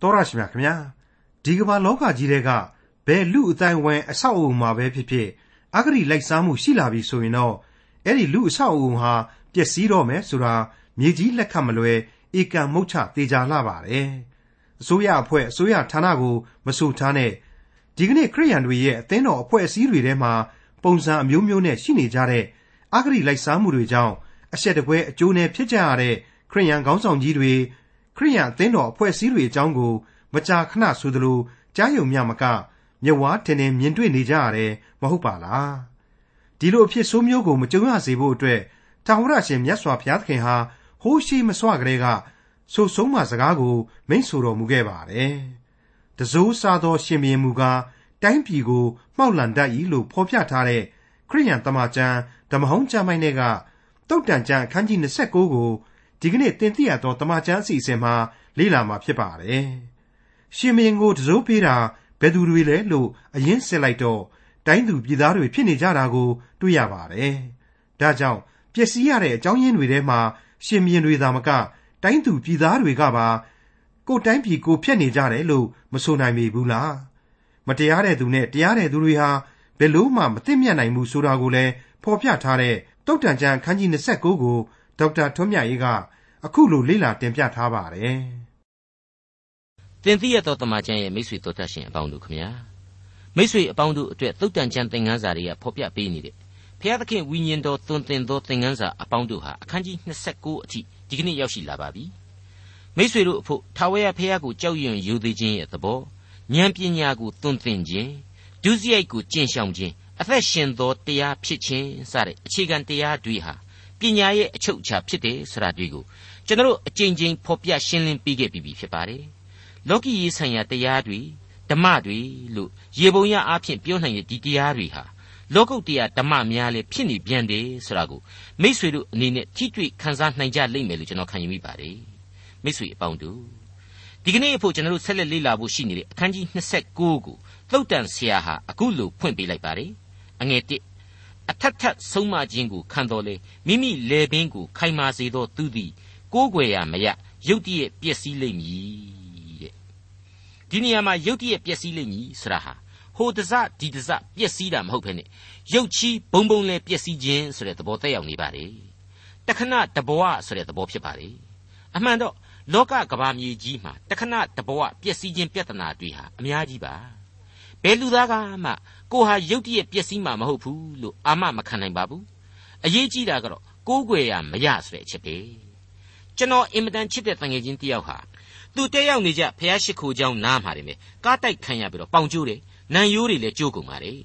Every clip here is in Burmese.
တော်ရရှိမြခင်ဗျာဒီကမ္ဘာလောကကြီးတွေကဘယ်လူအတိုင်းဝိုင်းအဆောက်အုံမှာပဲဖြစ်ဖြစ်အဂတိလိုက်စားမှုရှိလာပြီဆိုရင်တော့အဲ့ဒီလူအဆောက်အုံဟာပျက်စီးတော့မယ်ဆိုတာမြေကြီးလက်ခတ်မလွယ်ဧကံမုတ်ချတေချာလာပါတယ်အစိုးရအဖွဲ့အစိုးရဌာနကိုမဆိုထားနဲ့ဒီကနေ့ခရိယန်တွေရဲ့အသင်းတော်အဖွဲ့အစည်းတွေထဲမှာပုံစံအမျိုးမျိုးနဲ့ရှိနေကြတဲ့အဂတိလိုက်စားမှုတွေကြောင့်အဆက်တပွဲအကျိုးနဲ့ဖြစ်ကြရတဲ့ခရိယန်ခေါင်းဆောင်ကြီးတွေ ခရိယန်အသင်းတော်အဖွဲ့အစည်းတွေအကြောင်းကို မကြာခဏဆိုသလိုကြားယုံမြမကမျက်ဝါးထင်ထင်မြင်တွေ့နေကြရတယ်မဟုတ်ပါလားဒီလိုအဖြစ်ဆိုးမျိုးကိုမကြုံရစေဖို့အတွက်ထာဝရရှင်မြတ်စွာဘုရားသခင်ဟာဟိုးရှိမစွာကလေးကဆိုဆုံးမစကားကိုမိန့်ဆိုတော်မူခဲ့ပါတယ်တစိုးစားသော ရှင်ဘုရင်မူကားတိုင်းပြည်ကိုမှောက်လန်တတ်၏လို့ဖော်ပြထားတဲ့ခရိယန်တမန်ကျမ်းဓမ္မဟောင်းကျမ်းပိုင်းတွေကတုတ်တန်ကျမ်းအခန်းကြီး29ကို ဒီကနေ့တင်ပြရသောတမန်ကျမ်းအစီအစဉ်မှာလေ့လာမှာဖြစ်ပါတယ်။ရှင်မင်းကိုတစိုးပေးတာဘယ်သူတွေလဲလို့အရင်စစ်လိုက်တော့တိုင်းသူပြည်သားတွေဖြစ်နေကြတာကိုတွေ့ရပါတယ်။ဒါကြောင့်ပျက်စီးရတဲ့အကြောင်းရင်းတွေထဲမှာရှင်မင်းတွေသာမက တိုင်းသူပြည်သားတွေကပါကိုတိုင်းပြည်ကိုဖျက်နေကြတယ်လို့မဆိုနိုင်ပေဘူးလား။မတရားတဲ့သူနဲ့တရားတဲ့သူတွေဟာဘယ်လို့မှမသိမြတ်နိုင်ဘူးဆိုတာကိုလည်းဖော်ပြထားတဲ့တုတ်တန်ကျမ်းခန်းကြီး29ကိုဒေါက်တာထွန်းမြတ်ရေးက အခုလိုလေ့လာတင်ပြထားပါတယ်။တင်ပြရသောတမန်ကျမ်းရဲ့မိတ်ဆွေတို့တတ်ရှင်အပေါင်းတို့ခမညာမိတ်ဆွေအပေါင်းတို့အတွက်တုတ်တန်ကျမ်းသင်ခန်းစာတွေကဖော်ပြပေးနေတဲ့ဖျားသခင်ဝိညာဉ်တော်သွန်သင်သောသင်ခန်းစာအပေါင်းတို့ဟာအခန်းကြီး29အထိဒီကနေ့ရောက်ရှိလာပါပြီ။မိတ်ဆွေတို့အဖို့ထာဝရဘုရားကိုကြောက်ရွံ့ယူသေးခြင်းရဲ့သဘောဉာဏ်ပညာကိုသွန်သင်ခြင်းဒုစရိုက်ကိုကျင့်ဆောင်ခြင်းအသက်ရှင်သောတရားဖြစ်ခြင်းစတဲ့အခြေခံတရားတွေဟာပညာရဲ့အချုပ်အခြာဖြစ်တယ်ဆိုတာတွေကို ကျွန်တော်အကြိမ်ကြိမ်ဖော်ပြရှင်းလင်းပေးခဲ့ပြီးပြီဖြစ်ပါတယ်။လောကီရေးဆိုင်ရာတရားတွေဓမ္မတွေလို့ရေပုံရအားဖြင့်ပြောနိုင်တဲ့ဒီတရားတွေဟာလောကုတ်တရားဓမ္မများလည်းဖြစ်နေပြန်တယ်ဆိုတာကိုမိษွေတို့အနေနဲ့ထိတွေ့ခန်းစားနိုင်ကြလိမ့်မယ်လို့ကျွန်တော်ခံယူမိပါတယ်။မိษွေအပေါင်းတို့ဒီကနေ့အဖို့ကျွန်တော်တို့ဆက်လက်လေ့လာဖို့ရှိနေတဲ့အခန်းကြီး29ကိုသုတ်တန်ဆရာဟာအခုလိုဖွင့်ပေးလိုက်ပါတယ်။အငယ်1အထက်ထက်ဆုံးမခြင်းကိုခံတော်လေမိမိလေပင်ကိုခိုင်မာစေသောသူသည် ကိုးကွယ်ရမရရုတ်တရက်ပျက်စီးလိမ့်မည်တဲ့ဒီနေရာမှာရုတ်တရက်ပျက်စီးလိမ့်မည်ဆိုတာဟာဟိုတစဒီတစပျက်စီးတာမဟုတ်ဘဲနဲ့ရုတ်ချီးဘုံဘုံလဲပျက်စီးခြင်းဆိုတဲ့သဘောတက်ရောက်နေပါလေတခဏတဘဝဆိုတဲ့သဘောဖြစ်ပါလေအမှန်တော့လောကကဘာမြေကြီးမှာတခဏတဘဝပျက်စီးခြင်းပြဿနာတွေဟာအများကြီးပါဘယ်လူသားကမှကိုဟာရုတ်တရက်ပျက်စီးမှာမဟုတ်ဘူးလို့အာမမခံနိုင်ပါဘူးအရေးကြီးတာကတော့ကိုးကွယ်ရမရဆိုတဲ့အချက်ပဲ ကျွန်တော်အင်မတန်ချစ်တဲ့တန်ငယ်ချင်းတယောက်ဟာသူတက်ရောက်နေကြဖျားရှိခိုးကြောင်းနားမှာတယ်မြေကားတိုက်ခံရပြီးတော့ပေါင်ကျိုးတယ်နံရိုးတွေလည်းကျိုးကုန်ပါတယ်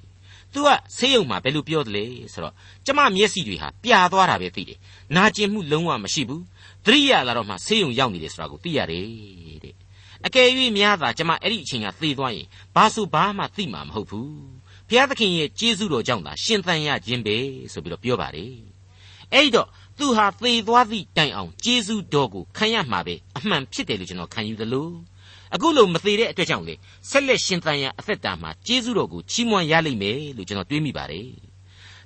သူကဆေးရုံမှာဘယ်လိုပြောသလဲဆိုတော့ကျမမျက်စိတွေဟာပြာသွားတာပဲသိတယ်နာကျင်မှုလုံးဝမရှိဘူးသတိရလာတော့မှဆေးရုံရောက်နေတယ်ဆိုတာကိုသိရတယ်တဲ့အကယ်၍များသာကျမအဲ့ဒီအချိန်ကသေသွားရင်ဘာဆိုဘာမှသိမှာမဟုတ်ဘူးဘုရားသခင်ရဲ့ကျေးဇူးတော်ကြောင့်သာရှင်သန်ရခြင်းပဲဆိုပြီးတော့ပြောပါတယ် အဲ့တော့သူဟာသေသွားသည့်တိုင်အောင်ကျေးဇူးတော်ကိုခံရမှာပဲအမှန်ဖြစ်တယ်လို့ကျွန်တော်ခံယူသလိုအခုလိုမသေးတဲ့အတွက်ကြောင့်လေဆက်လက်ရှင်သန်ရအသက်တာမှာကျေးဇူးတော်ကိုချီးမွမ်းရလိမ့်မယ်လို့ကျွန်တော်တွေးမိပါတယ်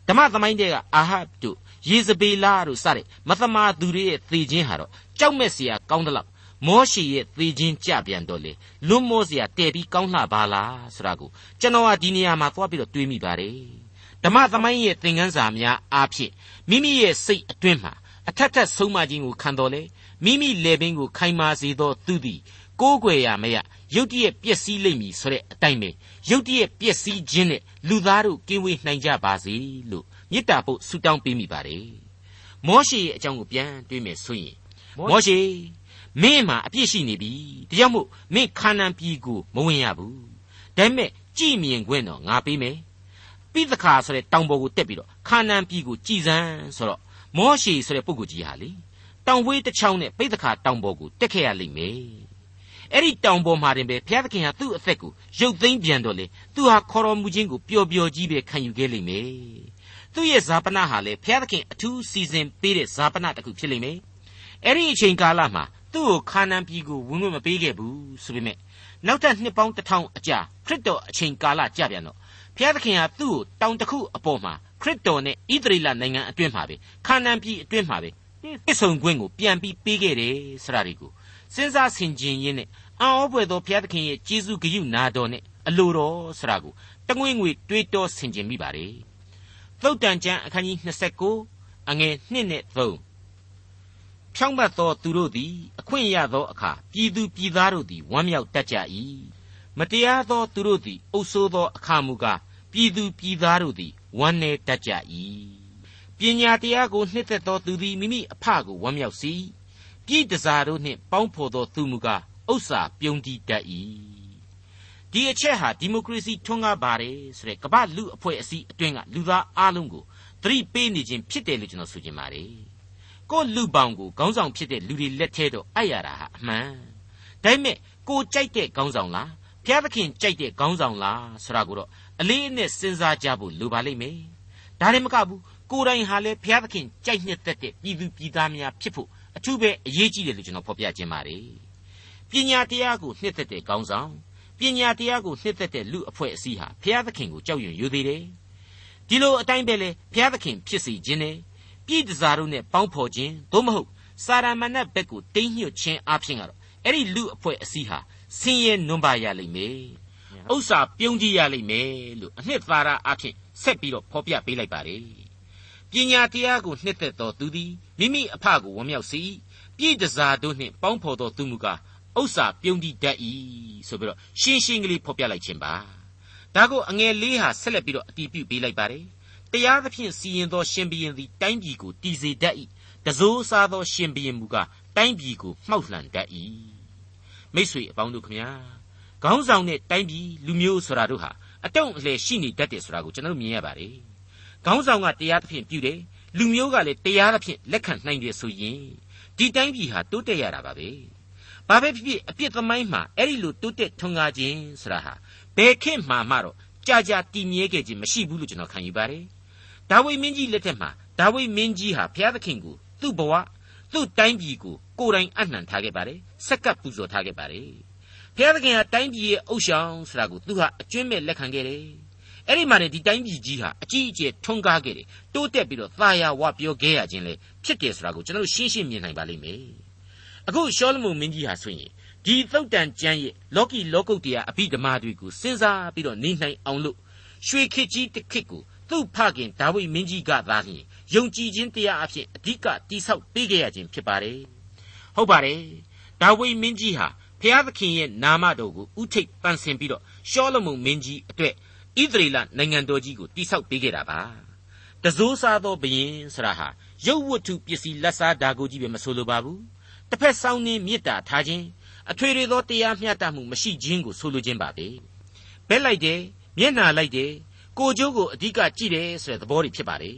ဓမ္မသမိုင်းတွေကအာဟပ်တို့ယေဇဗေလတို့စတဲ့မသမာသူတွေရဲ့သေခြင်းဟာတော့ကြောက်မဲ့စရာကောင်းသလောက်မောရှိရဲ့သေခြင်းကြပြန်တော့လေလွတ်မောစရာတည်ပြီးကောင်းလှပါလားဆိုတာကိုကျွန်တော်ကဒီနေရာမှာသွားပြီးတော့တွေးမိပါတယ် ဓမ္မသမိုင်းရဲ့သင်ခန်းစာများအားဖြင့်မိမိရဲ့စိတ်အတွင်းမှာအထက်ထက်ဆုံးမခြင်းကိုခံတော်လေမိမိလေပင်ကိုခိုင်မာစေသောသူသည်ကိုးကွယ်ရမရရုတ်တရက်ပျက်စီးလိမ့်မည်ဆိုတဲ့အတိုင်းပဲရုတ်တရက်ပျက်စီးခြင်းနဲ့လူသားတို့ကင်းဝေးနိုင်ကြပါစေလို့မေတ္တာပို့ဆုတောင်းပေးမိပါတယ်မောရှေရဲ့အကြောင်းကိုပြန်တွေးမယ်ဆိုရင်မောရှေမင်းမှာအပြစ်ရှိနေပြီဒါကြောင့်မို့မင်းခါနန်ပြည်ကိုမဝင်ရဘူးဒါပေမဲ့ကြည်မြင်ခွင့်တော့ငါပေးမယ် ပိသခါဆိုတဲ့တောင်ပေါ်ကိုတက်ပြီးတော့ခါနန်ပြည်ကိုကြည်စမ်းဆိုတော့မောရှေဆိုတဲ့ပုဂ္ဂိုလ်ကြီးဟာလေတောင်ဝေးတစ်ချောင်းနဲ့ပိသခါတောင်ပေါ်ကိုတက်ခဲ့ရလိမ့်မယ်အဲ့ဒီတောင်ပေါ်မှာတင်ပဲဘုရားသခင်ဟာသူ့အသက်ကိုရုပ်သိမ်းပြန်တော့လေသူဟာခေါ်တော်မူခြင်းကိုပျော်ပျော်ကြီးပဲခံယူခဲ့လိမ့်မယ်သူ့ရဲ့ဇာပနာဟာလေဘုရားသခင်အထူးစီစဉ်ပေးတဲ့ဇာပနာတစ်ခုဖြစ်လိမ့်မယ်အဲ့ဒီအချိန်ကာလမှာသူ့ကိုခါနန်ပြည်ကိုဝင်ဝင်မပေးခဲ့ဘူးဆိုပေမဲ့နောက်ထပ်နှစ်ပေါင်းတစ်ထောင်အကြာခရစ်တော်အချိန်ကာလကြာပြန်တော့ ဘုရားသခင်ဟာသူ့ကိုတောင်တစ်ခုအပေါ်မှာခရစ်တော်နဲ့ဣသရေလနိုင်ငံအတွင်းမှာပဲခါနန်ပြည်အတွင်းမှာပဲပြည့်စုံခွင့်ကိုပြန်ပြီးပေးခဲ့တယ်ဆိုတာတွေကိုစဉ်းစားဆင်ခြင်ရင်းနဲ့အံ့ဩဖွယ်သောဘုရားသခင်ရဲ့ကျေးဇူးဂရုနာတော်နဲ့အလိုတော်ဆရာကိုတငွေ့ငွေတွေးတောဆင်ခြင်မိပါတယ်သုတ်တန်ကျမ်းအခန်းကြီး29အငယ်1နဲ့3ဖြောင့်မတ်သောသူတို့သည် အခွင့်ရသောအခါပြည်သူပြည်သားတို့သည်ဝမ်းမြောက်တတ်ကြ၏မတရားသောသူတို့သည်အုပ်ဆိုးသောအခါမူကား ပြည်သူပြည်သားတို့သည်ဝမ်းနည်းတတ်ကြ၏ပညာတရားကိုနှစ်သက်သောသူသည်မိမိအဖကိုဝမ်းမြောက်စေပြည်တစားတို့နှင့်ပေါင်းဖော်သောသူမူကားဥစ္စာပြုံးတည်တတ်၏ဒီအချက်ဟာဒီမိုကရေစီထွန်းကားပါတယ်ဆိုတဲ့ကမ္ဘာလူအဖွဲ့အစည်းအတွင်းကလူသားအလုံးကိုသတိပေးနေခြင်းဖြစ်တယ်လို့ကျွန်တော်ဆိုချင်ပါတယ်ကိုလူပေါင်းကိုခေါင်းဆောင်ဖြစ်တဲ့လူတွေလက်ထဲတော့အပ်ရတာဟာအမှန်ဒါပေမဲ့ကိုကြိုက်တဲ့ခေါင်းဆောင်လားဘုရားသခင်ကြိုက်တဲ့ခေါင်းဆောင်လားဆိုတာကိုတော့ အလေးအနက်စဉ်းစားကြဖို့လိုပါလိမ့်မယ်ဒါလည်းမကဘူးကိုယ်တိုင်ဟာလည်းဘုရားသခင်ကြိုက်နှစ်သက်တဲ့ပြည်သူပြည်သားများဖြစ်ဖို့အထူးပဲအရေးကြီးတယ်လို့ကျွန်တော်ဖော်ပြခြင်းပါတယ်ပညာတရားကိုနှစ်သက်တဲ့ခေါင်းဆောင်ပညာတရားကိုနှစ်သက်တဲ့လူအဖွဲ့အစည်းဟာဘုရားသခင်ကိုကြောက်ရွံ့ယူသေးတယ်ဒီလိုအတိုင်းပဲလေဘုရားသခင်ဖြစ်စီခြင်းနဲ့ပြည်တစားတို့နဲ့ပေါင်းဖော်ခြင်းသို့မဟုတ်စာရမဏတ်ဘက်ကိုတိမ့်ညွတ်ခြင်းအပြင်ကတော့အဲ့ဒီလူအဖွဲ့အစည်းဟာဆင်းရဲနွမ်းပါရလိမ့်မယ် ဥစ္စာပြုံးကြည့်ရလိမ့်မယ်လို့အနှစ်သာရအဖြစ်ဆက်ပြီးတော့ဖော်ပြပေးလိုက်ပါတယ်ပညာတရားကိုနှစ်သက်တော်သူသည်မိမိအဖကိုဝမ်းမြောက်စေပြည်တစားတို့နှင့်ပေါင်းဖော်တော်သူမူကားဥစ္စာပြုံးတည်တတ်၏ဆိုပြီးတော့ရှင်းရှင်းကလေးဖော်ပြလိုက်ခြင်းပါဒါကိုအငယ်လေးဟာဆက်လက်ပြီးတော့အတီးပြုပေးလိုက်ပါတယ်တရားသဖြင့်စီရင်သောရှင်ဘီရင်သည်တိုင်းပြည်ကိုတည်စေတတ်၏တစိုးစားသောရှင်ဘီရင်မူကားတိုင်းပြည်ကိုမှောက်လှန်တတ်၏မိษွေအပေါင်းတို့ခမညာ ခေါင်းဆောင်တဲ့တိုင်းပြည်လူမျိုးဆိုတာတို့ဟာအတုံးအလှယ်ရှိနေတတ်တယ်ဆိုတာကိုကျွန်တော်မြင်ရပါတယ်ခေါင်းဆောင်ကတရားသဖြင့်ပြုတယ်လူမျိုးကလည်းတရားသဖြင့်လက်ခံနိုင်တယ်ဆိုရင်ဒီတိုင်းပြည်ဟာတိုးတက်ရတာပါပဲဘာပဲဖြစ်ဖြစ်အပြစ်သမိုင်းမှာအဲ့ဒီလိုတိုးတက်ထွန်းကားခြင်းဆိုတာဟာဘယ်ခေတ်မှမှတော့ကြာကြာတည်မြဲခဲ့ခြင်းမရှိဘူးလို့ကျွန်တော်ခံယူပါတယ်ဒါဝိမင်းကြီးလက်ထက်မှာဒါဝိမင်းကြီးဟာဘုရားသခင်ကိုသူ့ဘဝသူ့တိုင်းပြည်ကိုကိုယ်တိုင်အနှံထားခဲ့ပါတယ်စက္ကပ်ပူဇော်ထားခဲ့ပါတယ် ဘုရားသခင်ဟာတိုင်းပြည်ရဲ့အုပ်ဆောင်ဆိုတာကိုသူဟာအကျွင့်မဲ့လက်ခံခဲ့တယ်အဲ့ဒီမှာနေဒီတိုင်းပြည်ကြီးဟာအကြီးအကျယ်ထွန်းကားခဲ့တယ်တိုးတက်ပြီးတော့သာယာဝပြောခဲ့ရခြင်းလေဖြစ်တယ်ဆိုတာကိုကျွန်တော်ရှင်းရှင်းမြင်နိုင်ပါလိမ့်မယ်အခုရှောလမုန်မင်းကြီးဟာဆိုရင်ဒီသုတ်တန်ကျမ်းရဲ့လောကီလောကုတ်တရားအဘိဓမ္မာတွေကိုစဉ်းစားပြီးတော့နေနိုင်အောင်လို့ရွှေခေတ်ကြီးတစ်ခေတ်ကိုသူ့ဖခင်ဒါဝိမင်းကြီးကသာလျှင်ယုံကြည်ခြင်းတရားအဖြစ်အဓိကတိဆောက်ပေးခဲ့ရခြင်းဖြစ်ပါတယ်ဟုတ်ပါတယ်ဒါဝိမင်းကြီးဟာ ဖျားသခင်ရဲ့နာမတော်ကိုဥထိတ်ပန်ဆင်ပြီးတော့ရှောလမုန်မင်းကြီးအတွက်ဣသရေလနိုင်ငံတော်ကြီးကိုတိဆောက်ပေးခဲ့တာပါတစိုးစားသောဘုရင်ဆရာဟာရုပ်ဝတ္ထုပစ္စည်းလက်စားဓာကိုကြီးပဲမဆိုလိုပါဘူးတစ်ဖက်ဆောင်နေမေတ္တာထားခြင်းအထွေထွေသောတရားမျှတမှုမရှိခြင်းကိုဆိုလိုခြင်းပါပဲဘက်လိုက်တယ်မျက်နာလိုက်တယ်ကိုကျိုးကိုအဓိကကြည့်တယ်ဆိုတဲ့သဘောတွေဖြစ်ပါတယ်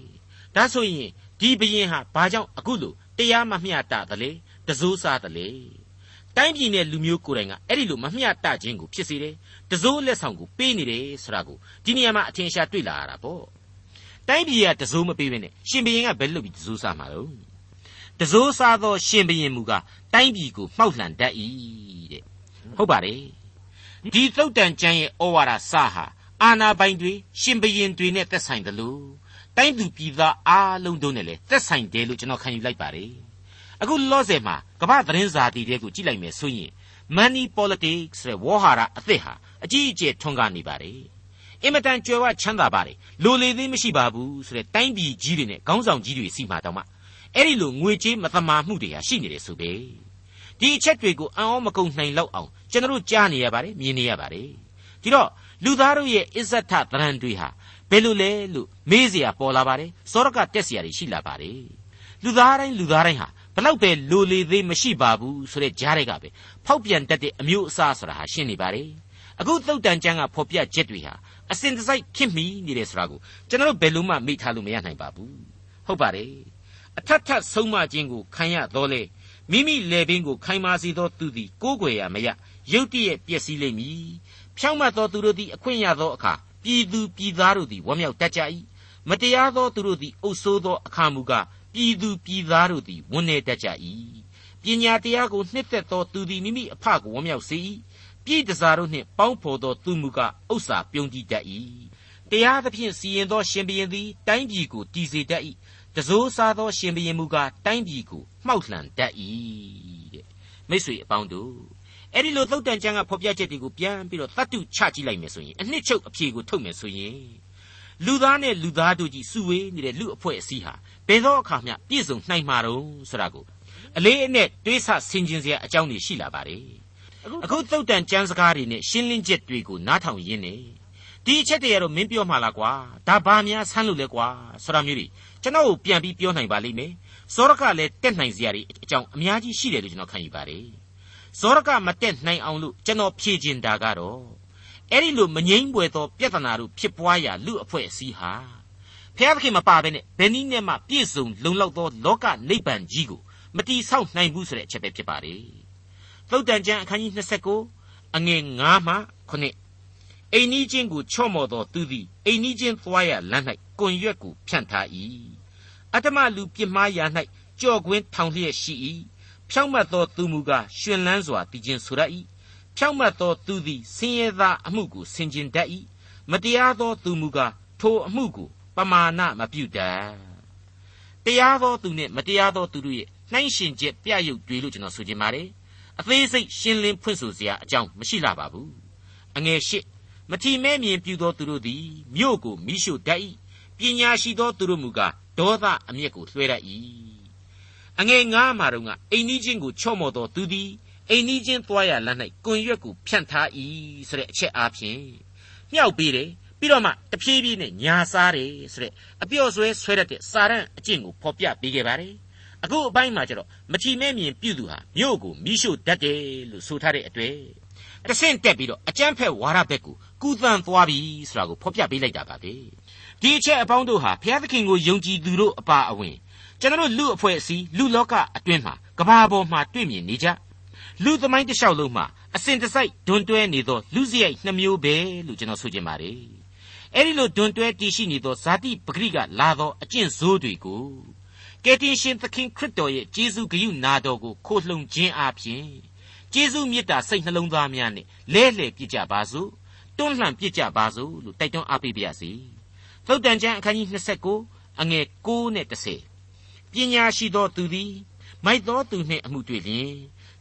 ဒါဆိုရင်ဒီဘရင်ဟာဘာကြောင့်အခုလိုတရားမမျှတသလဲတစိုးစားသလဲ တိုင်းပြည်နဲ့လူမျိုးကိုယ်တိုင်ကအဲ့ဒီလိုမမျှတခြင်းကိုဖြစ်စေတယ်တစိုးလက်ဆောင်ကိုပေးနေတယ်ဆိုတာကိုဒီနေရာမှာအထင်ရှားတွေ့လာရတာပေါ့တိုင်းပြည်ကတစိုးမပေးဘဲနဲ့ရှင်ဘရင်ကဘယ်လုပ်ပြီးတစိုးစားမှာတော့တစိုးစားသောရှင်ဘရင်မူကားတိုင်းပြည်ကိုမှောက်လှန်တတ်၏တဲ့ဟုတ်ပါတယ်ဒီသုတ်တန်ကျမ်းရဲ့ဩဝါဒစဟာအာနာပိုင်တွေရှင်ဘရင်တွေနဲ့သက်ဆိုင်တယ်လို့တိုင်းသူပြည်သားအားလုံးတို့နဲ့လည်းသက်ဆိုင်တယ်လို့ကျွန်တော်ခံယူလိုက်ပါတယ် အခုလောဆယ်မှာကမ္ဘာသတင်းစာတီတွေကိုကြည့်လိုက်မယ်ဆိုရင် money politics ဆိုတဲ့ဝေါ်ဟာရအသစ်ဟာအကြီးအကျယ်ထွန်းကားနေပါတယ်အင်မတန်ကြွယ်ဝချမ်းသာပါတယ်လိုလေသေးမရှိပါဘူးဆိုတဲ့တိုင်းပြည်ကြီးတွေနဲ့ခေါင်းဆောင်ကြီးတွေစီမှာတောင်မှအဲ့ဒီလိုငွေကြေးမသမာမှုတွေဟာရှိနေတယ်ဆိုပဲဒီအချက်တွေကိုအံ့ဩမကုန်နိုင်လောက်အောင်ကျွန်တော်တို့ကြားနေရပါတယ်မြင်နေရပါတယ်ဒီတော့လူသားတို့ရဲ့အစ္ဆထသရံတွေဟာဘယ်လိုလဲလို့မေးเสียပေါ်လာပါတယ်စောရကတက်เสียတွေရှိလာပါတယ်လူသားတိုင်းလူသားတိုင်းဟာ ဘလောက်ပဲလိုလေသေးမရှိပါဘူးဆိုတဲ့ကြားတွေကပဲဖောက်ပြန်တတ်တဲ့အမျိုးအစားဆိုတာဟာရှင်းနေပါတယ်အခုသုတ်တန်ကျမ်းကဖော်ပြချက်တွေဟာအစဉ်တစိုက်ဖြစ်မိနေတယ်ဆိုတာကိုကျွန်တော်တို့ဘယ်လို့မှမေ့ထားလို့မရနိုင်ပါဘူးဟုတ်ပါတယ်အထက်ထပ်ဆုံးမခြင်းကိုခံရတော့လေမိမိလေပင်ကိုခိုင်မာစေသောသူသည်ကိုးကွယ်ရမရရုတ်တရက်ပျက်စီးလိမ့်မည်ဖြောင့်မတ်သောသူတို့သည်အခွင့်ရသောအခါပြည်သူပြည်သားတို့သည်ဝမ်းမြောက်တတ်ကြ၏မတရားသောသူတို့သည်အုပ်ဆိုးသောအခါမူကား ပြည်သူပြည်သားတို့သည်ဝန်းနေတတ်ကြ၏ပညာတရားကိုနှစ်သက်သောသူသည်မိမိအဖကိုဝမ်းမြောက်စေ၏ပြည်တစားတို့နှင့်ပေါင်းဖော်သောသူမူကားဥစ္စာပြုံးကြည့်တတ်၏တရားသဖြင့်စီရင်သောရှင်ဘုရင်သည်တိုင်းပြည်ကိုတည်စေတတ်၏တစိုးစားသောရှင်ဘုရင်မူကားတိုင်းပြည်ကိုမှောက်လှန်တတ်၏တဲ့မိတ်ဆွေအပေါင်းတို့အဲ့ဒီလိုသုတ်တန်ကျမ်းကဖော်ပြချက်တွေကိုပြန်ပြီးတော့သတ္တုချကြည့်လိုက်မယ်ဆိုရင်အနှစ်ချုပ်အဖြေကိုထုတ်မယ်ဆိုရင်လူသားနဲ့လူသားတို့ကြီးစုဝေးနေတဲ့လူအဖွဲ့အစည်းဟာ ဘယ်တော့အခါမှပြည့်စုံနိုင်မှာတော့ဆိုတာကိုအလေးအနက်တွေးဆဆင်ခြင်စရာအကြောင်းတွေရှိလာပါတယ်အခုသုတ်တန်ကျမ်းစကားတွေနဲ့ရှင်းလင်းချက်တွေကိုနားထောင်ရင်းနေဒီအချက်တွေကတော့မင်းပြောမှလားကွာဒါဘာများဆန်းလို့လဲကွာဆိုတာမျိုးတွေကျွန်တော်ကိုပြန်ပြီးပြောနိုင်ပါလိမ့်မယ်စောရကလည်းတက်နိုင်စရာတွေအကြောင်းအများကြီးရှိတယ်လို့ကျွန်တော်ခံယူပါတယ်ဇောရကမတက်နိုင်အောင်လို့ကျွန်တော်ဖြေချင်တာကတော့အဲ့ဒီလိုမငိမ့်ပွေသောပြဿနာတို့ဖြစ်ပွားရာလူအဖွဲ့အစည်းဟာ ဖျားသခင်မပါဘဲနဲ့ဘယ်နည်းနဲ့မှပြည့်စုံလုံလောက်သောလောကနိဗ္ဗာန်ကြီးကိုမတီးဆောက်နိုင်ဘူးဆိုတဲ့အချက်ပဲဖြစ်ပါတယ်သုတ်တန်ကျမ်းအခန်းကြီး29အငယ်9မှ9အိမ်နီးချင်းကိုချော့မော်သောသူသည်အိမ်နီးချင်းသွားရလမ်း၌ကွန်ရွက်ကိုဖြန့်ထား၏အတ္တမလူပြစ်မှားရာ၌ကြော့ကွင်းထောင်လျက်ရှိ၏ဖြောင့်မတ်သောသူမူကားရှင်လန်းစွာတည်ခြင်းဆိုရ၏ဖြောင့်မတ်သောသူသည်ဆင်းရဲသားအမှုကိုဆင်ခြင်တတ်၏မတရားသောသူမူကားထိုအမှုကို ပမာဏမပြုတတ်တရားသောသူနှင့်မတရားသောသူတို့ရဲ့နှိုင်းရှင်ချက်ပြရုပ်တွေလို့ကျွန်တော်ဆိုချင်ပါတယ်အသေးစိတ်ရှင်းလင်းဖွင့်ဆိုစရာအကြောင်းမရှိလာပါဘူးအငယ်ရှိမထီမဲ့မြင်ပြုသောသူတို့သည်မြို့ကိုမိရှို့တတ်၏ပညာရှိသောသူတို့မူကားဒေါသအမျက်ကိုလွှဲတတ်၏အငယ်ငါးမှာတော့ကအိမ်နီးချင်းကိုချော့မော်တော်သူသည်အိမ်နီးချင်းသွားရလမ်း၌ကွန်ရွက်ကိုဖြန့်ထား၏ဆိုတဲ့အချက်အားဖြင့်မြောက်ပေးတယ် ပြီးတော့မှတဖြည်းဖြည်းနဲ့ညာစားတယ်ဆိုတဲ့အပြော့ဆွဲဆွဲတတ်တဲ့စာရန်အကျင့်ကိုဖော်ပြပေးခဲ့ပါတယ်အခုအပိုင်းမှာကျတော့မချီမဲ့မြင်ပြုသူဟာမြို့ကိုမိရှို့တတ်တယ်လို့ဆိုထားတဲ့အတွေ့တဆင့်တက်ပြီးတော့အကျန်းဖက်ဝါရဘက်ကိုကူးသန်းသွားပြီဆိုတာကိုဖော်ပြပေးလိုက်တာပါပဲဒီအချက်အပေါင်းတို့ဟာဘုရားသခင်ကိုယုံကြည်သူတို့အပါအဝင်ကျွန်တော်လူအဖွဲ့အစည်းလူလောကအတွင်းမှာကဘာပေါ်မှာတွေ့မြင်နေကြလူသမိုင်းတစ်လျှောက်လုံးမှာအစဉ်တစိုက်ဒွန်တွဲနေသောလူစရိုက်နှမျိုးပဲလို့ကျွန်တော်ဆိုချင်ပါတယ် အဲ့ဒီလိုဒွန်တွဲတည်ရှိနေသောဇာတိပဂရိကလာသောအကျင့်ဆိုးတွေကိုကယ်တင်ရှင်သခင်ခရစ်တော်ရဲ့ဂျေဇုဂရုနာတော်ကိုခိုလှုံခြင်းအပြင်ဂျေဇုမေတ္တာစိတ်နှလုံးသားများနဲ့လဲလှယ်ပြစ်ကြပါစို့တွန်းလှန်ပြစ်ကြပါစို့လို့တိုက်တွန်းအားပေးပါရစေသုတ်တန်ကျမ်းအခန်းကြီး29အငယ်6နဲ့10ပညာရှိသောသူသည်မိုက်သောသူနှင့်အမှုတွေ့လျင်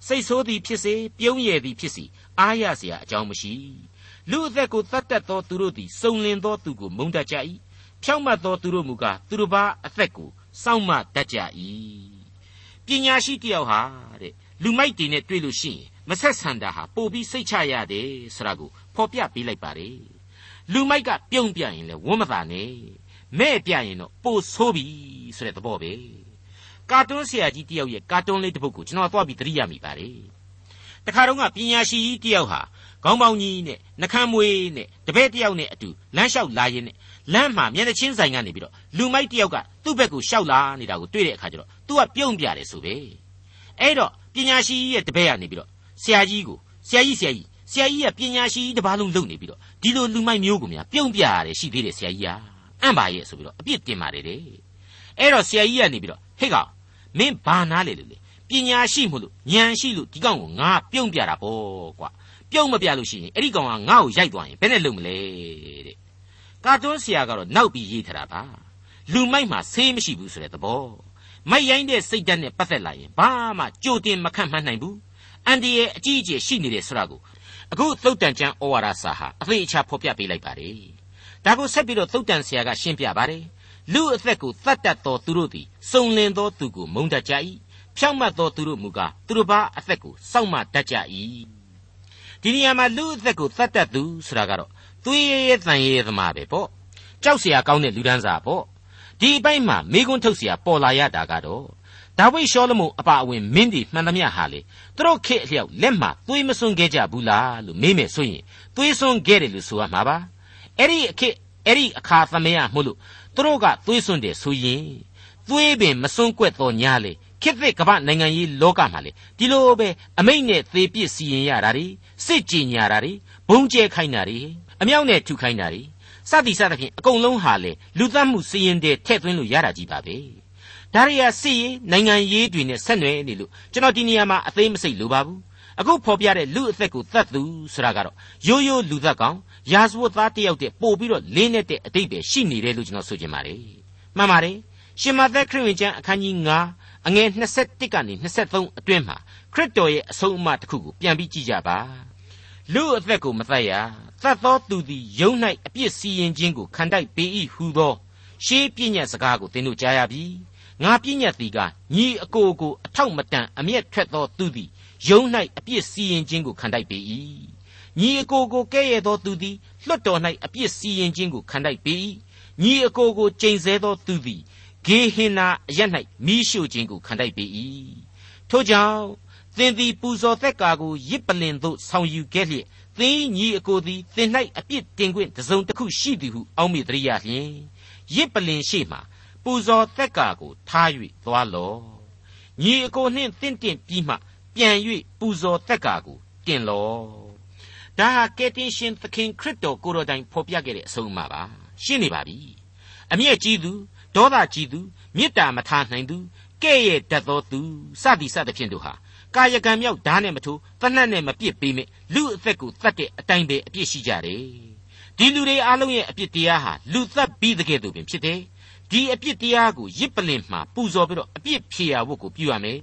စိတ်ဆိုးသည်ဖြစ်စေပြုံးရည်သည်ဖြစ်စေအားရเสียအကြောင်းမရှိ လူအသက်ကိုတတ်တတ်သောသူတို့သည်စုံလင်သောသူကိုမုန်းတတ်ကြ၏ဖြောင့်မတ်သောသူတို့မူကားသူတို့ဘာအသက်ကိုစောင့်မတတ်ကြ၏ပညာရှိတယောက်ဟာတဲ့လူမိုက်တွေနဲ့တွေ့လို့ရှိရင်မဆက်ဆံတာဟာပို့ပြီးစိတ်ချရတယ်ဆိုတာကိုဖော်ပြပေးလိုက်ပါတယ်လူမိုက်ကပြုံးပြရင်လည်းဝမ်းမသာနဲ့မဲ့ပြရင်တော့ပိုဆိုးပြီဆိုတဲ့သဘောပဲကာတွန်းဆရာကြီးတယောက်ရဲ့ကာတွန်းလေးတစ်ပုဒ်ကိုကျွန်တော်သွားပြီးသတိရမိပါတယ်တခါတော့ကပညာရှိကြီးတယောက်ဟာ ခေါင်းပေါင်းကြီးနဲ့နှကမ်းမွေးနဲ့တပည့်တယောက်နဲ့အတူလမ်းလျှောက်လာရင်းနဲ့လမ်းမှာမျက်နှာချင်းဆိုင်ကနေပြီးတော့လူမိုက်တယောက်ကသူ့ဘက်ကိုရှောက်လာနေတာကိုတွေ့တဲ့အခါကျတော့သူကပြုံးပြတယ်ဆိုပဲအဲ့တော့ပညာရှိကြီးရဲ့တပည့်ကနေပြီးတော့ဆရာကြီးကိုဆရာကြီးဆရာကြီးဆရာကြီးကပညာရှိကြီးတစ်ပါးလုံးလုပ်နေပြီးတော့ဒီလိုလူမိုက်မျိုးကိုများပြုံးပြရတယ်ရှိသေးတယ်ဆရာကြီးကအံ့ပါရဲ့ဆိုပြီးတော့အပြစ်တင်ပါတယ်တဲ့အဲ့တော့ဆရာကြီးကနေပြီးတော့ဟေ့ကောင်မင်းဘာနာလေလေပညာရှိမို့လို့ဉာဏ်ရှိလို့ဒီကောင်ကိုငါပြုံးပြတာပေါ့ကွာ ပြုံးမပြလို့ရှိရင်အဲ့ဒီကောင်ကငါ့ကိုရိုက်သွားရင်ဘယ်နဲ့လုပ်မလဲတဲ့ကာတွန်းဆရာကတော့နောက်ပြီးရေးထားတာပါလူမိုက်မှာဆေးမရှိဘူးဆိုတဲ့သဘောမိုက်ရိုင်းတဲ့စိတ်ဓာတ်နဲ့ပတ်သက်လာရင်ဘာမှကြိုတင်မခန့်မှန်းနိုင်ဘူးအန်ဒီရဲ့အကြီးအကျယ်ရှိနေတယ်ဆိုတာကိုအခုသုတ်တန်ကျမ်းဩဝါဒစာဟာအသေးအချာဖော်ပြပေးလိုက်ပါတယ်ဒါကိုဆက်ပြီးတော့သုတ်တန်ဆရာကရှင်းပြပါတယ်လူအသက်ကိုတတ်တတ်သောသူတို့သည်စုံလင်သောသူကိုမုန်းတတ်ကြ၏ဖြောင့်မတ်သောသူတို့မူကားသူတို့ဘာအသက်ကိုစောင့်မတတ်ကြ၏ ဒီနေရာမှာလူအသက်ကိုတတ်တတ်သူဆိုတာကတော့သွေးရဲရဲတန်ရဲသမားပဲပေါ့ကြောက်เสียကောင်းတဲ့လူဒန်းစားပေါ့ဒီအပိုင်းမှာမိကွန်းထုတ်เสียပေါ်လာရတာကတော့ဒါဝိရှောလမုန်အပါအဝင်မင်းဒီမှန်သမျှဟာလေသူတို့ခေအလျောက်လက်မှာသွေးမစွန်းခဲ့ကြဘူးလားလို့မေးမယ်ဆိုရင်သွေးစွန်းခဲ့တယ်လို့ဆိုရမှာပါအဲ့ဒီအခက်အဲ့ဒီအခါသမယမို့လို့သူတို့ကသွေးစွန်းတယ်ဆိုရင်သွေးပင်မစွန်းကွက်တော်ညာလေ ခေတ်သစ်ကမ္ဘာနိုင်ငံရေးလောကမှာလေဒီလိုပဲအမိတ်နဲ့သေပစ်စီရင်ရတာတွေစစ်ကြင်ညာတာတွေဘုံကျဲခိုင်းတာတွေအမြောက်နဲ့ထုခိုင်းတာတွေစသည်စသဖြင့်အကုန်လုံးဟာလေလူသတ်မှုစီရင်တဲ့ထည့်သွင်းလို့ရတာကြီးပါပဲဒါရီယာစစ်ရေးနိုင်ငံရေးတွေနဲ့ဆက်နွယ်နေလို့ကျွန်တော်ဒီနေရာမှာအသေးမစိတ်လိုပါဘူးအခုဖော်ပြတဲ့လူအသက်ကိုသတ်သူဆိုတာကတော့ရိုးရိုးလူသက်ကောင်ရာဇဝတ်သားတယောက်တည်းပို့ပြီးတော့လင်းနေတဲ့အတိတ်ပဲရှိနေတယ်လို့ကျွန်တော်ဆိုချင်ပါတယ်မှန်ပါတယ်ရှင်မသက်ခရစ်ဝင်ကျမ်းအခန်းကြီး9 အငယ်21ကနေ23အတွင်းမှာခရစ်တော်ရဲ့အဆုံးအမတစ်ခုကိုပြန်ပြီးကြည့်ကြပါလူအသက်ကိုမတတ်ရသတ်သောသူသည်ယုံ၌အပြစ်စီရင်ခြင်းကိုခံတိုက်ပေ၏ဟူသောရှေးပြည့်ညတ်စကားကိုသင်တို့ကြားရပြီငါပြည့်ညတ်သည်ကညီအကိုကိုအထောက်မတန်အမျက်ထွက်သောသူသည်ယုံ၌အပြစ်စီရင်ခြင်းကိုခံတိုက်ပေ၏ညီအကိုကိုကဲ့ရဲ့သောသူသည်လွတ်တော်၌အပြစ်စီရင်ခြင်းကိုခံတိုက်ပေ၏ညီအကိုကိုကျိန်ဆဲသောသူသည် ဂေဟင်နာအရ၌မိရှုခြင်းကိုခံတိုက်ပေ၏ထို့ကြောင့်သင်သည်ပူဇော်သက်ကာကိုရစ်ပလင်သို့ဆောင်ယူခဲ့လျက်သင်ညီအကိုသည်သင်၌အပြစ်တင်ခွင့်တစုံတစ်ခုရှိသည်ဟုအောက်မေ့တရိယလျင်ရစ်ပလင်ရှိမှပူဇော်သက်ကာကိုထား၍သွားလော့ညီအကိုနှင့်တင့်တင့်ပြီးမှပြန်၍ပူဇော်သက်ကာကိုတင်လော့ဒါဟာကယ်တင်ရှင်သခင်ခရစ်တော်ကိုယ်တော်တိုင်ဖော်ပြခဲ့တဲ့အဆုံးအမပါရှင်းနေပါပြီအမျက်ကြီးသူ ဒေါသကြီးသူမေတ္တာမထားနိုင်သူကဲ့ရဲ့တတ်သောသူစသည်စသဖြင့်တို့ဟာကာယကံမြောက်ဓာတ်နဲ့မထိုးတနတ်နဲ့မပြစ်ပေးမဲ့လူအသက်ကိုတတ်တဲ့အတိုင်းပဲအပြစ်ရှိကြတယ်ဒီလူတွေအားလုံးရဲ့အပြစ်တရားဟာလူသက်ပြီးတဲ့ကဲ့သို့ပင်ဖြစ်တယ်ဒီအပြစ်တရားကိုရစ်ပလင်မှာပူဇော်ပြီးတော့အပြစ်ဖြေရဖို့ကိုပြုရမယ်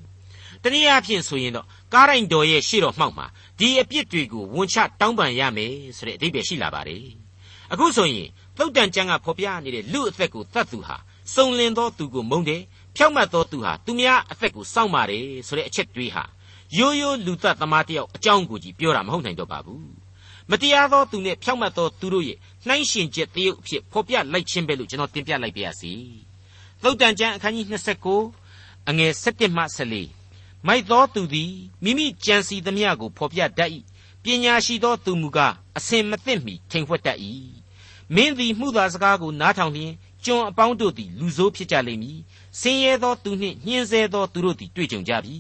တနည်းအားဖြင့်ဆိုရင်တော့ကားရိုင်တော်ရဲ့ရှေ့တော်မှောက်မှာဒီအပြစ်တွေကိုဝန်ချတောင်းပန်ရမယ်ဆိုတဲ့အဓိပ္ပာယ်ရှိလာပါတယ်အခုဆိုရင်သုတ်တန်ကျမ်းကဖော်ပြနေတဲ့လူအသက်ကိုသတ်သူဟာ စုံလင်သောသူကိုမုန်းတယ်ဖြောက်မတ်သောသူဟာသူများအသက်ကိုစောင့်ပါတယ်ဆိုတဲ့အချက်တွေးဟာရိုးရိုးလူသက်သမားတယောက်အကြောင်းကိုကြီးပြောတာမဟုတ်နိုင်တော့ပါဘူးမတရားသောသူနဲ့ဖြောက်မတ်သောသူတို့ရဲ့နှိုင်းရှင်ချက်တရုပ်အဖြစ်ဖော်ပြလိုက်ခြင်းပဲလို့ကျွန်တော်တင်ပြလိုက်ပါရစေသုတ်တန်ကျမ်းအခန်းကြီး29အငယ်7မှ14မိုက်သောသူသည်မိမိကြံစီသမျှကိုဖော်ပြတတ်၏ပညာရှိသောသူမူကားအစင်မသိမီထိန်ဖွက်တတ်၏မင်းသည်မှုသာစကားကိုနားထောင်လျင် ကျွန်အပေါင်းတို့သည်လူဆိုးဖြစ်ကြလိမ့်မည်ဆင်းရဲသောသူနှင့်ညှင်းဆဲသောသူတို့သည်တွေ့ကြုံကြပြီ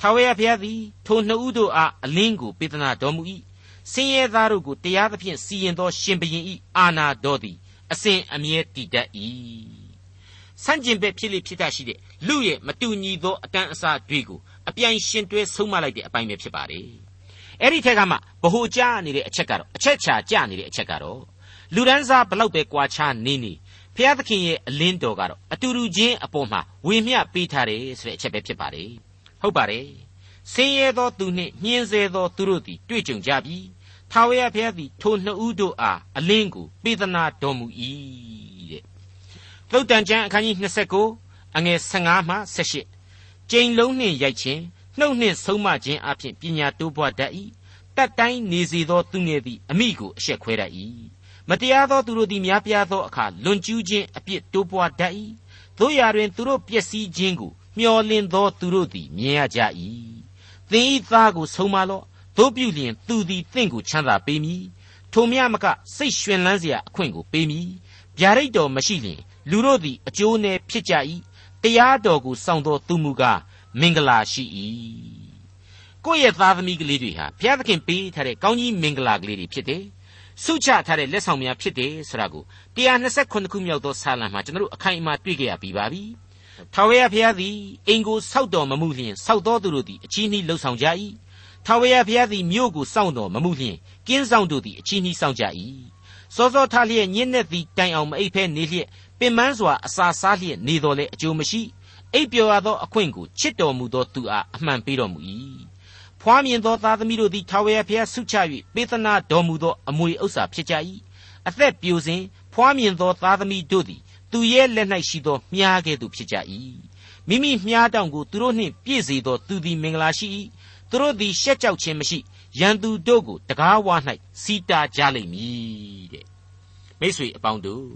ထာဝရဘုရားသည်ထိုနှစ်ဦးတို့အားအလင်းကိုပေးသနာတော်မူ၏ဆင်းရဲသားတို့ကိုတရားသဖြင့်စီရင်သောရှင်ဘုရင်၏အာဏာတော်သည်အစဉ်အမြဲတည်တတ်၏ဆန့်ကျင်ဘက်ဖြစ်လိဖြစ်တတ်ရှိတဲ့လူရဲ့မတူညီသောအတန်းအစားတွေကိုအပြိုင်ရှင်တွဲဆုံးမလိုက်တဲ့အပိုင်းပဲဖြစ်ပါတယ်အဲ့ဒီထက်ကမှဗဟိုကျနေတဲ့အချက်ကတော့အချက်ချာကျနေတဲ့အချက်ကတော့လူဒန်းစားဘလောက်ပဲကွာခြားနေနေ ဖျားသခင်ရဲ့အလင်းတော်ကတော့အတူတူချင်းအပေါ်မှာဝေမျှပေးထားတယ်ဆိုတဲ့အချက်ပဲဖြစ်ပါတယ်ဟုတ်ပါတယ်ဆင်းရဲသောသူနှင့်ညှင်းဆဲသောသူတို့သည်တွေ့ကြုံကြပြီထာဝရဘုရားသည်ထိုနှစ်ဦးတို့အားအလင်းကိုပေးသနာတော်မူ၏တဲ့သုတ်တန်ကျမ်းအခန်းကြီး29အငယ်15မှ18ကျိန်လုံးနှင့်ရိုက်ခြင်းနှုတ်နှင့်ဆုံးမခြင်းအပြင်ပညာတိုးပွားတတ်၏တတ်တိုင်းနေစေသောသူငယ်သည်အမိကိုအရှက်ခွဲတတ်၏ မတရားသောသူတို့သည်များပြားသောအခါလွန်ကျူးခြင်းအပြစ်တိုးပွားတတ်၏တို့ရာတွင်သူတို့ပျက်စီးခြင်းကိုမျှော်လင့်သောသူတို့သည်မြင်ရကြ၏သင်၏သားကိုဆုံးမလော့တို့ပြုလျင်သူသည်သင်ကိုချမ်းသာပေးမည်ထိုမြမကစိတ်ရွှင်လန်းစရာအခွင့်ကိုပေးမည်ဗျာဒိတ်တော်မရှိလျင်လူတို့သည်အကျိုးနည်းဖြစ်ကြ၏တရားတော်ကိုစောင့်သောသူမူကားမင်္ဂလာရှိ၏ကိုယ့်ရဲ့သားသမီးကလေးတွေဟာဘုရားသခင်ပေးထားတဲ့ကောင်းကြီးမင်္ဂလာကလေးတွေဖြစ်တယ် ဆုချထားတဲ့လက်ဆောင်များဖြစ်တယ်ဆိုတာကို129ခုမြောက်သောစာလံမှာကျွန်တော်တို့အခိုင်အမာတွေ့ကြရပြီးပါပြီ။ထာဝရဘုရားသည်အိမ်ကိုစောက်တော်မမူလျင်စောက်တော်သူတို့သည်အချီးနှီးလှုပ်ဆောင်ကြ၏။ထာဝရဘုရားသည်မြို့ကိုစောင့်တော်မမူလျင်ကင်းဆောင်တို့သည်အချီးနှီးဆောင်ကြ၏။စောစောထားလျက်ညင်းနဲ့သည်တိုင်အောင်မအိပ်ဖဲနေလျက်ပင်ပန်းစွာအစာစားလျက်နေတော်လဲအကျိုးမရှိ။အိပ်ပျော်ရသောအခွင့်ကိုချစ်တော်မူသောသူအားအမှန်ပေးတော်မူ၏ ဖွားမြင်သောသားသမီးတို့သည်ထာဝရဘုရားဆုချ၍ပေးသနာတော်မူသောအမွေဥစ္စာဖြစ်ကြ၏အသက်ပြိုစဉ်ဖွားမြင်သောသားသမီးတို့သည်သူရဲ့လက်၌ရှိသောမြားကဲ့သို့ဖြစ်ကြ၏မိမိမြားတောင်ကိုသူတို့နှင့်ပြည့်စေသောသူသည်မင်္ဂလာရှိ၏သူတို့သည်ရှက်ကြောက်ခြင်းမရှိရန်သူတို့ကိုတကားဝါ၌စီတာကြလိမ့်မည်တဲ့မိတ်ဆွေအပေါင်းတို့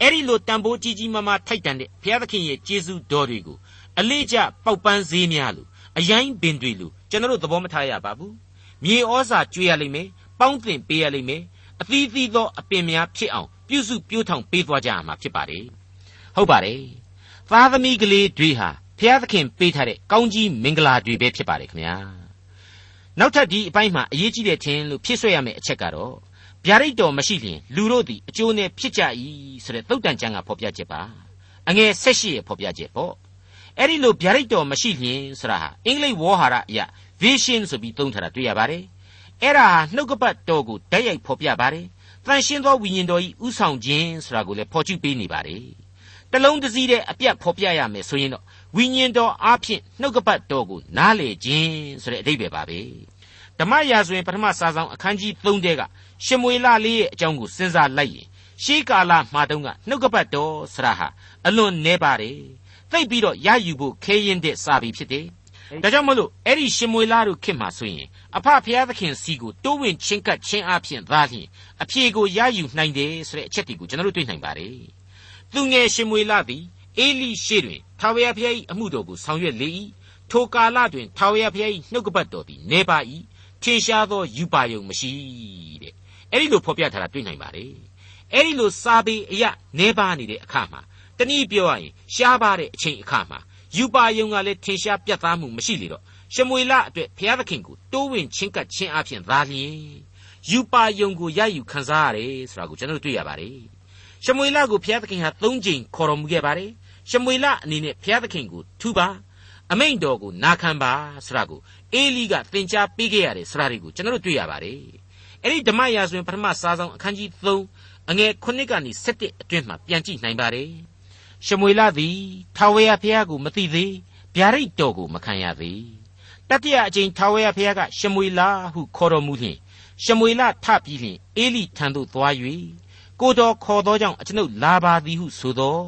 အဲ့ဒီလိုတန်ဖိုးကြီးကြီးမားမားထိုက်တန်တဲ့ဘုရားသခင်ရဲ့ကျေးဇူးတော်တွေကိုအလေးကျပေါက်ပန်းဈေးများလို့အယိုင်းပင်တွေလို့ ကျွန်တော်တို့သဘောမထားရပါဘူးမြေဩဇာကျွေးရလိမ့်မယ်ပေါင်းတင်ပေးရလိမ့်မယ်အသီးသီးသောအပင်များဖြစ်အောင်ပြုစုပြိုးထောင်ပေးသွားကြရမှာဖြစ်ပါတယ်ဟုတ်ပါတယ်သားသမီးကလေးတွေဟာဖျားသခင်ပေးထားတဲ့ကောင်းကြီးမင်္ဂလာတွေပဲဖြစ်ပါတယ်ခင်ဗျာနောက်ထပ်ဒီအပိုင်းမှာအရေးကြီးတဲ့ထင်လို့ဖြစ်ဆွဲရမယ့်အချက်ကတော့ဗျာဒိတ်တော်မရှိလျင်လူတို့သည်အကျိုးနဲ့ဖြစ်ကြ၏ဆိုတဲ့သုတ်တန်ကျမ်းကဖော်ပြချက်ပါအငယ်၁၈ရဲ့ဖော်ပြချက်ပေါ့အဲ့ဒီလိုဗျာဒိတ်တော်မရှိလျင်ဆိုတာဟာအင်္ဂလိပ်ဝေါ်ဟာရအရာ vision ဆိုပြီးသုံးထားတာတွေ့ရပါတယ်အဲ့ဒါဟာနှုတ်ကပတ်တော်ကိုဓာတ်ရိုက်ဖော်ပြပါတယ်တန်ရှင်းသောဝိညာဉ်တော်ဤဥဆောင်ခြင်းဆိုတာကိုလည်းဖော်ကျူးပေးနေပါတယ်တလုံးတစည်းတဲ့အပြတ်ဖော်ပြရမယ်ဆိုရင်တော့ဝိညာဉ်တော်အားဖြင့်နှုတ်ကပတ်တော်ကိုနားလေခြင်းဆိုတဲ့အဓိပ္ပာယ်ပါပဲဓမ္မရာဇဝင်ပထမစာဆောင်အခန်းကြီး3တဲကရှမွေလလေးရဲ့အကြောင်းကိုစဉ်းစားလိုက်ရင်ရှေးကာလမှာတုန်းကနှုတ်ကပတ်တော်ဆရာဟာအလွန်နှဲပါတယ်သိပ်ပြီးတော့ရယူဖို့ခဲရင်တဲ့စာပေဖြစ်တယ် ဒါကြောင့်မလို့အဲ့ဒီရှမွေလတို့ခေတ်မှာဆိုရင်အဖဖျားသခင်စီကိုတိုးဝင်ချင်းကပ်ချင်းအဖြစ်သားလျင်အဖြေကိုရယူနိုင်တယ်ဆိုတဲ့အချက်တွေကိုကျွန်တော်တို့တွေ့နိုင်ပါတယ်သူငယ်ရှမွေလသည်အေလိရှေတွင်ထာဝရဘုရား၏အမှုတော်ကိုဆောင်ရွက်လေ၏ထိုကာလတွင်ထာဝရဘုရား၏နှုတ်ကပတ်တော်သည်နေပါ၏ထင်ရှားသောယူပါယုံမရှိတဲ့အဲ့ဒီလိုဖော်ပြထားတာတွေ့နိုင်ပါတယ်အဲ့ဒီလိုစာပေအရနေပါနေတဲ့အခါမှာတနည်းပြောရရင်ရှားပါတဲ့အချိန်အခါမှာ ယူပါယုံကလည်းထင်ရှားပြတ်သားမှုမရှိလေတော့ရှမွေလအတွက်ဘုရားသခင်ကိုတိုးဝင်ချင်းကပ်ခြင်းအပြင်သာလျှင်ယူပါယုံကိုရယူခံစားရတယ်ဆိုတာကိုကျွန်တော်တွေ့ရပါတယ်ရှမွေလကိုဘုရားသခင်ဟာ၃ကြိမ်ခေါ်တော်မူခဲ့ပါတယ်ရှမွေလအနေနဲ့ဘုရားသခင်ကိုထူပါအမိန့်တော်ကိုနာခံပါဆိုတာကိုအေလိကသင်ကြားပေးခဲ့ရတယ်ဆိုတာတွေကိုကျွန်တော်တို့တွေ့ရပါတယ်အဲ့ဒီဓမ္မရာဇဝင်ပထမစာဆောင်အခန်းကြီး3အငယ်9ကနေ17အတွင်းမှာပြန်ကြည့်နိုင်ပါတယ် ရှမွေလသည်ထာဝရဘုရားကိုမသိသေးဗျာဒိတ်တော်ကိုမခံရသေးတတိယအကြိမ်ထာဝရဘုရားကရှမွေလဟုခေါ်တော်မူလျှင်ရှမွေလထပြီးလျှင်အေလိထံသို့သွား၍ကိုတော်ခေါ်သောကြောင့်အကျွန်ုပ်လာပါသည်ဟုဆိုသော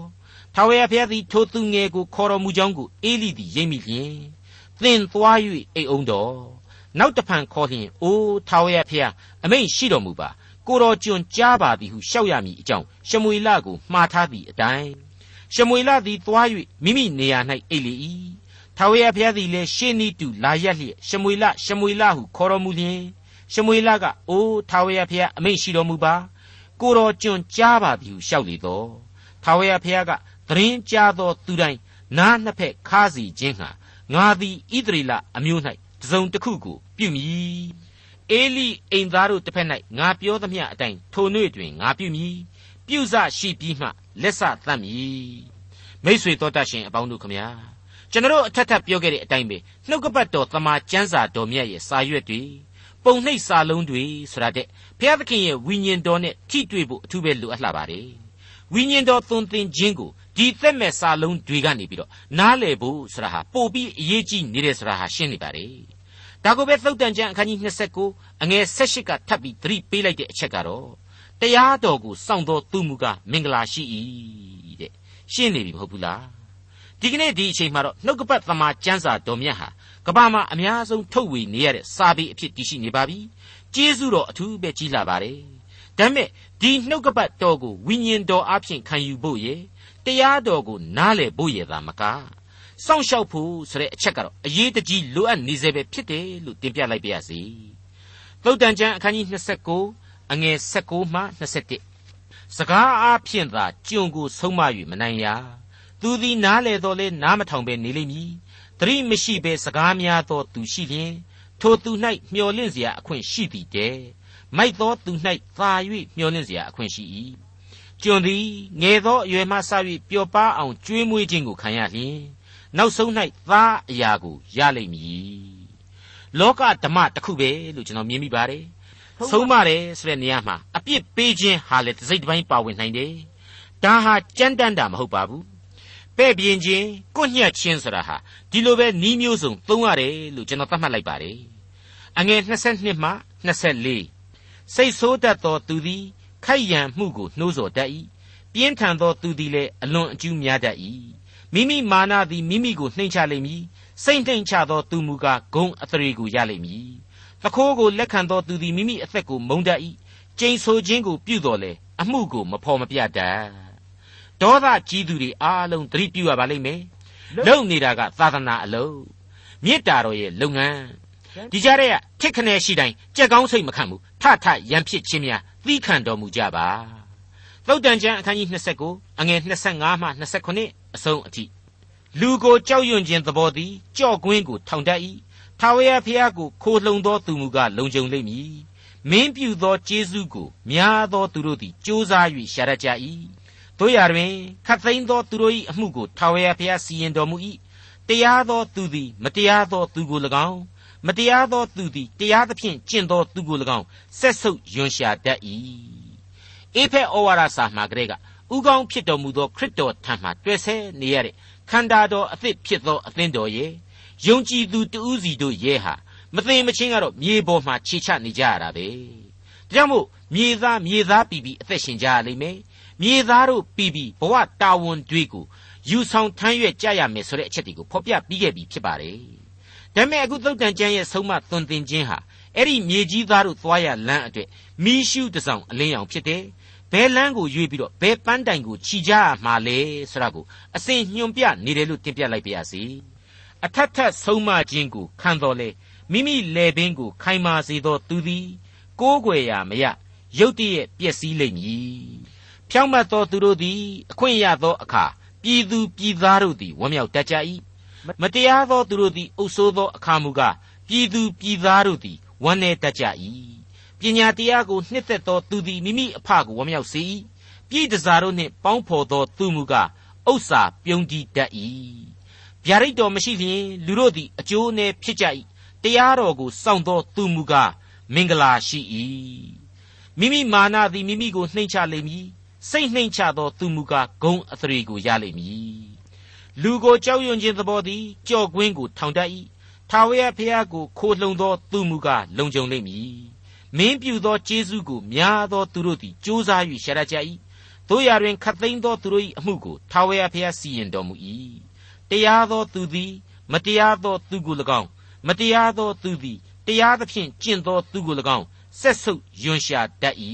ထာဝရဘုရားသည်ထိုသူငယ်ကိုခေါ်တော်မူကြောင်းကိုအေလိသည်ရိပ်မိလျင်သင်သွား၍အိတ်အောင်တော်နောက်တဖန်ခေါ်လျင်အိုးထာဝရဘုရားအမိန့်ရှိတော်မူပါကိုတော်ကျွန်ကြားပါသည်ဟုရှောက်ရမည်အကြောင်းရှမွေလကိုမှားထားသည့်အတိုင်း ရှမွေလသည်သွား၍မိမိနေရာ၌အိတ်လေ၏ထာဝရဘုရားသည်လည်းရှေးနီးတူလာရက်လျက်ရှမွေလရှမွေလဟုခေါ်တော်မူလျင်ရှမွေလကအိုးထာဝရဘုရားအမိန့်ရှိတော်မူပါကိုတော်ကျွန်ကြားပါသည်ဟုရှောက်လေတော့ထာဝရဘုရားကသတင်းကြားသောသူတိုင်းနားနှစ်ဖက်ခါးစီခြင်းဟာငါသည်ဣသရေလအမျိုး၌တစုံတစ်ခုကိုပြုမည်အေလိအိမ်သားတို့တစ်ဖက်၌ငါပြောသမျှအတိုင်းထိုနေ့တွင်ငါပြုမည် ပြုစရှိပြီးမှလက်ဆသတ်မည်မိษွေတော်တတ်ရှင်အပေါင်းတို့ခမညာကျွန်တော်အထက်ထပ်ပြောခဲ့တဲ့အတိုင်းပဲနှုတ်ကပတ်တော်တမန်ကျမ်းစာတော်မြတ်ရဲ့စာရွက်တွေပုံနှိပ်စာလုံးတွေဆိုတာတဲ့ဘုရားသခင်ရဲ့ဝိညာဉ်တော်နဲ့ထိတွေ့ဖို့အထူးပဲလိုအပ်လာပါတယ်ဝိညာဉ်တော်သွန်သင်ခြင်းကိုဒီသက်မဲ့စာလုံးတွေကနေပြီးတော့နားလည်ဖို့ဆိုတာဟာပို့ပြီးအရေးကြီးနေတယ်ဆိုတာဟာရှင်းနေပါတယ်ဒါကိုပဲသုတ်တန်ကျမ်းအခန်းကြီး29အငယ်16ကထပ်ပြီးသတိပေးလိုက်တဲ့အချက်ကတော့ တရားတော်ကိုစောင့်တော်သူမူကမင်္ဂလာရှိ၏တဲ့ရှင်းနေပြီမဟုတ်ဘူးလားဒီကနေ့ဒီအချိန်မှာတော့နှုတ်ကပတ်သမာကျမ်းစာတော်မြတ်ဟာကဘာမှာအများဆုံးထုတ်ဝေနေရတဲ့စာပေအဖြစ်တည်ရှိနေပါပြီကျေးဇူးတော်အထူးပဲကြီးလာပါတယ်ဒါပေမဲ့ဒီနှုတ်ကပတ်တော်ကိုဝိညာဉ်တော်အဖြစ်ခံယူဖို့ရဲ့တရားတော်ကိုနားလည်ဖို့ရတာမကစောင့်ရှောက်ဖို့ဆိုတဲ့အချက်ကတော့အရေးတကြီးလိုအပ်နေစေပဲဖြစ်တယ်လို့တင်ပြလိုက်ပါရစေသုတ်တန်ကျမ်းအခန်းကြီး29 အငယ်16မှ21စကားအားဖြင့်သာကြုံကိုဆုံးမ၍မနိုင်ရာသူသည်နားလေတော်လဲနားမထောင်ပဲနေလိမ့်မည်တတိမရှိဘဲစကားများသောသူရှိလျင်ထိုသူ၌မျော်လင့်เสียအခွင့်ရှိသည်တည်းမိုက်သောသူ၌သာ၍မျော်လင့်เสียအခွင့်ရှိ၏ကျွန်သည်ငယ်သောအရွယ်မှစ၍ပျော်ပါအောင်ကျွေးမွေးခြင်းကိုခံရလျင်နောက်ဆုံး၌သားအရာကိုရလိမ့်မည်လောကဓမ္မတစ်ခုပဲလို့ကျွန်တော်မြင်မိပါတယ် ဆုံးမတယ်ဆိုတဲ့နေရာမှာအပြစ်ပေးခြင်းဟာလည်းတစ်စိတ်တစ်ပိုင်းပါဝင်နိုင်တယ်ဒါဟာကြမ်းတမ်းတာမဟုတ်ပါဘူးပဲ့ပြင်းခြင်းကိုညှက်ခြင်းဆိုတာဟာဒီလိုပဲနှီးမျိုးစုံသုံးရတယ်လို့ကျွန်တော်သတ်မှတ်လိုက်ပါတယ်အငယ်22မှ24စိတ်ဆိုးတတ်သောသူသည်ခိုက်ရန်မှုကိုနှိုးဆော်တတ်၏ပြင်းထန်သောသူသည်လည်းအလွန်အကျူးများတတ်၏မိမိမာနသည်မိမိကိုနှိမ်ချလိမ့်မည်စိတ်နှိမ်ချသောသူမူကားဂုံအသရေကိုရလိမ့်မည် သခိုးကိုလက်ခံသောသူသည်မိမိအသက်ကိုမုန်းတတ်၏ကျိန်ဆိုခြင်းကိုပြုတော်လေအမှုကိုမဖော်မပြတတ်ဒေါသကြီးသူတွေအားလုံးသတိပြုရပါလိမ့်မယ်လုံနေတာကသာသနာအလုပ်မေတ္တာတော်ရဲ့လုပ်ငန်းဒီကြားထဲကထစ်ခနဲရှိတိုင်းကြက်ကောင်းစိတ်မခံဘူးထထရံဖြစ်ခြင်းများသီးခံတော်မူကြပါသုတ်တန်ကျမ်းအခန်းကြီး29အငယ်25မှ29အဆုံးအထိလူကိုကြောက်ရွံ့ခြင်းသဘောသည်ကြော့ကွင်းကိုထောင်တတ်၏ ထာဝရဘုရားကိုခိုလှုံသောသူမူကားလုံခြုံလိမ့်မည်မင်းပြုသောကျေးဇူးကိုများသောသူတို့သည်ကြိုးစား၍ရှာရကြ၏တို့ရတွင်ခတ်သိမ်းသောသူတို့၏အမှုကိုထာဝရဘုရားစီရင်တော်မူ၏တရားသောသူသည်မတရားသောသူကို၎င်းမတရားသောသူသည်တရားသဖြင့်ကျင့်သောသူကို၎င်းဆက်ဆုပ်ယွန်ရှာတတ်၏အေဖက်ဩဝါဒစာမှာကလေးကဥကောင်းဖြစ်တော်မူသောခရစ်တော်ထံမှတွေ့ဆဲနေရတဲ့ခန္ဓာတော်အသစ်ဖြစ်သောအသင်းတော်ရဲ့ ယုံကြည်သူတဦးစီတို့ရဲ့ဟာမသိမချင်းကတော့မြေပေါ်မှာခြေချနေကြရတာပဲဒါကြောင့်မို့မြေသားမြေသားပြီးပြီးအသက်ရှင်ကြရလိမ့်မယ်မြေသားတို့ပြီးပြီးဘဝတာဝန်တွေကိုယူဆောင်ထမ်းရွက်ကြရမယ်ဆိုတဲ့အချက်တွေကိုဖော်ပြပြီးခဲ့ပြီဖြစ်ပါတယ်ဒါပေမဲ့အခုသုတ်တန်ကျမ်းရဲ့ဆုံးမသွန်သင်ခြင်းဟာအဲ့ဒီမြေကြီးသားတို့သွားရလမ်းအတွက်မီးရှုတစောင်အလင်းရောင်ဖြစ်တယ်ဘယ်လမ်းကိုရွေးပြီးတော့ဘယ်ပန်းတိုင်ကိုခြိကြရမှာလဲဆိုတာကိုအစဉ်ညွှန်ပြနေတယ်လို့တင်ပြလိုက်ပါရစေ အထက်ထက်ဆုံးမခြင်းကိုခံတော်လေမိမိလေပင်ကို ခိုင်မာစေသောသူသည် ကိုးကွယ်ရာမရရုတ်တရက်ပျက်စီးလိမ့်မည်ဖြောင့်မတ်သောသူတို့သည် အခွင့်ရသောအခါပြည်သူပြည်သားတို့သည်ဝမ်းမြောက်တတ်ကြ၏မတရားသောသူတို့သည်အုပ်ဆိုးသောအခါမူကားပြည်သူပြည်သားတို့သည်ဝမ်းနည်းတတ်ကြ၏ပညာတရားကိုနှစ်သက်သောသူသည်မိမိအဖကိုဝမ်းမြောက်စေ၏ပြည်တစားတို့နှင့်ပေါင်းဖော်သောသူမူကားဥစ္စာပြုံးတည်တတ်၏ ဗျာဒိတ်တော်မရှိလျင်လူတို့သည်အကျိုးနည်းဖြစ်ကြ၏တရားတော်ကိုစောင့်သောသူမူကားမင်္ဂလာရှိ၏မိမိမာနသည်မိမိကိုနှိမ့်ချလိမ့်မည်စိတ်နှိမ့်ချသောသူမူကားဂုံအသရေကိုရလိမ့်မည်လူကိုကြောက်ရွံ့ခြင်းသဘောသည်ကြော့ကွင်းကိုထောင်တတ်၏ထာဝရဘုရားကိုခိုလှုံသောသူမူကားလုံခြုံလိမ့်မည်မင်းပြုသောကျေးဇူးကိုများသောသူတို့သည်ကြိုးစား၍ရှာရကြ၏တို့ရာတွင်ခတ်သိမ်းသောသူတို့၏အမှုကိုထာဝရဘုရားစီရင်တော်မူ၏ တရားသောသူသည် မတရားသောသူကို၎င်းမတရားသောသူသည်တရားသဖြင့်ကျင့်သောသူကို၎င်းဆက်ဆုပ်ယွန်ရှာတတ်၏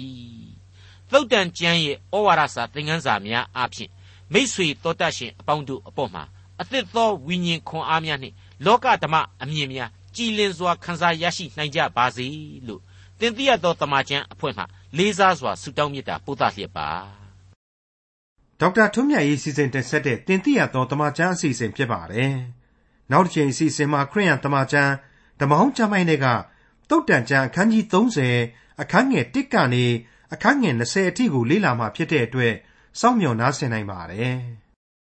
သုတ်တန်ကျမ်းရဲ့ဩဝါဒစာသင်ခန်းစာများအဖြစ်မိษွေတော်တတ်ရှင်အပေါင်းတို့အပေါ်မှာအသစ်သောဝိညာဉ်ခွန်အားများနှင့်လောကဓမ္မအမြင်များကြည်လင်စွာခံစားရရှိနိုင်ကြပါစေလို့သင်သိရသောတမန်ကျမ်းအဖွဲ့မှလေးစားစွာဆုတောင်းမေတ္တာပို့သလျက်ပါ ဒေါက်တာထွန်းမြတ်ရေးစီစဉ်တင်ဆက်တဲ့တင်ပြသောတမန်ကျမ်းအစီအစဉ်ဖြစ်ပါတယ်နောက်တစ်ချိန်အစီအစဉ်မှာခရိယံတမန်ကျမ်းဓမ္မဟောင်းကျမ်းပိုင်းတွေကတုတ်တန်ကျမ်းအခန်းကြီး30အခန်းငယ်1ကနေအခန်းငယ်20အထိကိုလေ့လာမှဖြစ်တဲ့အတွက်စောင့်မျှော်နားဆင်နိုင်ပါတယ်။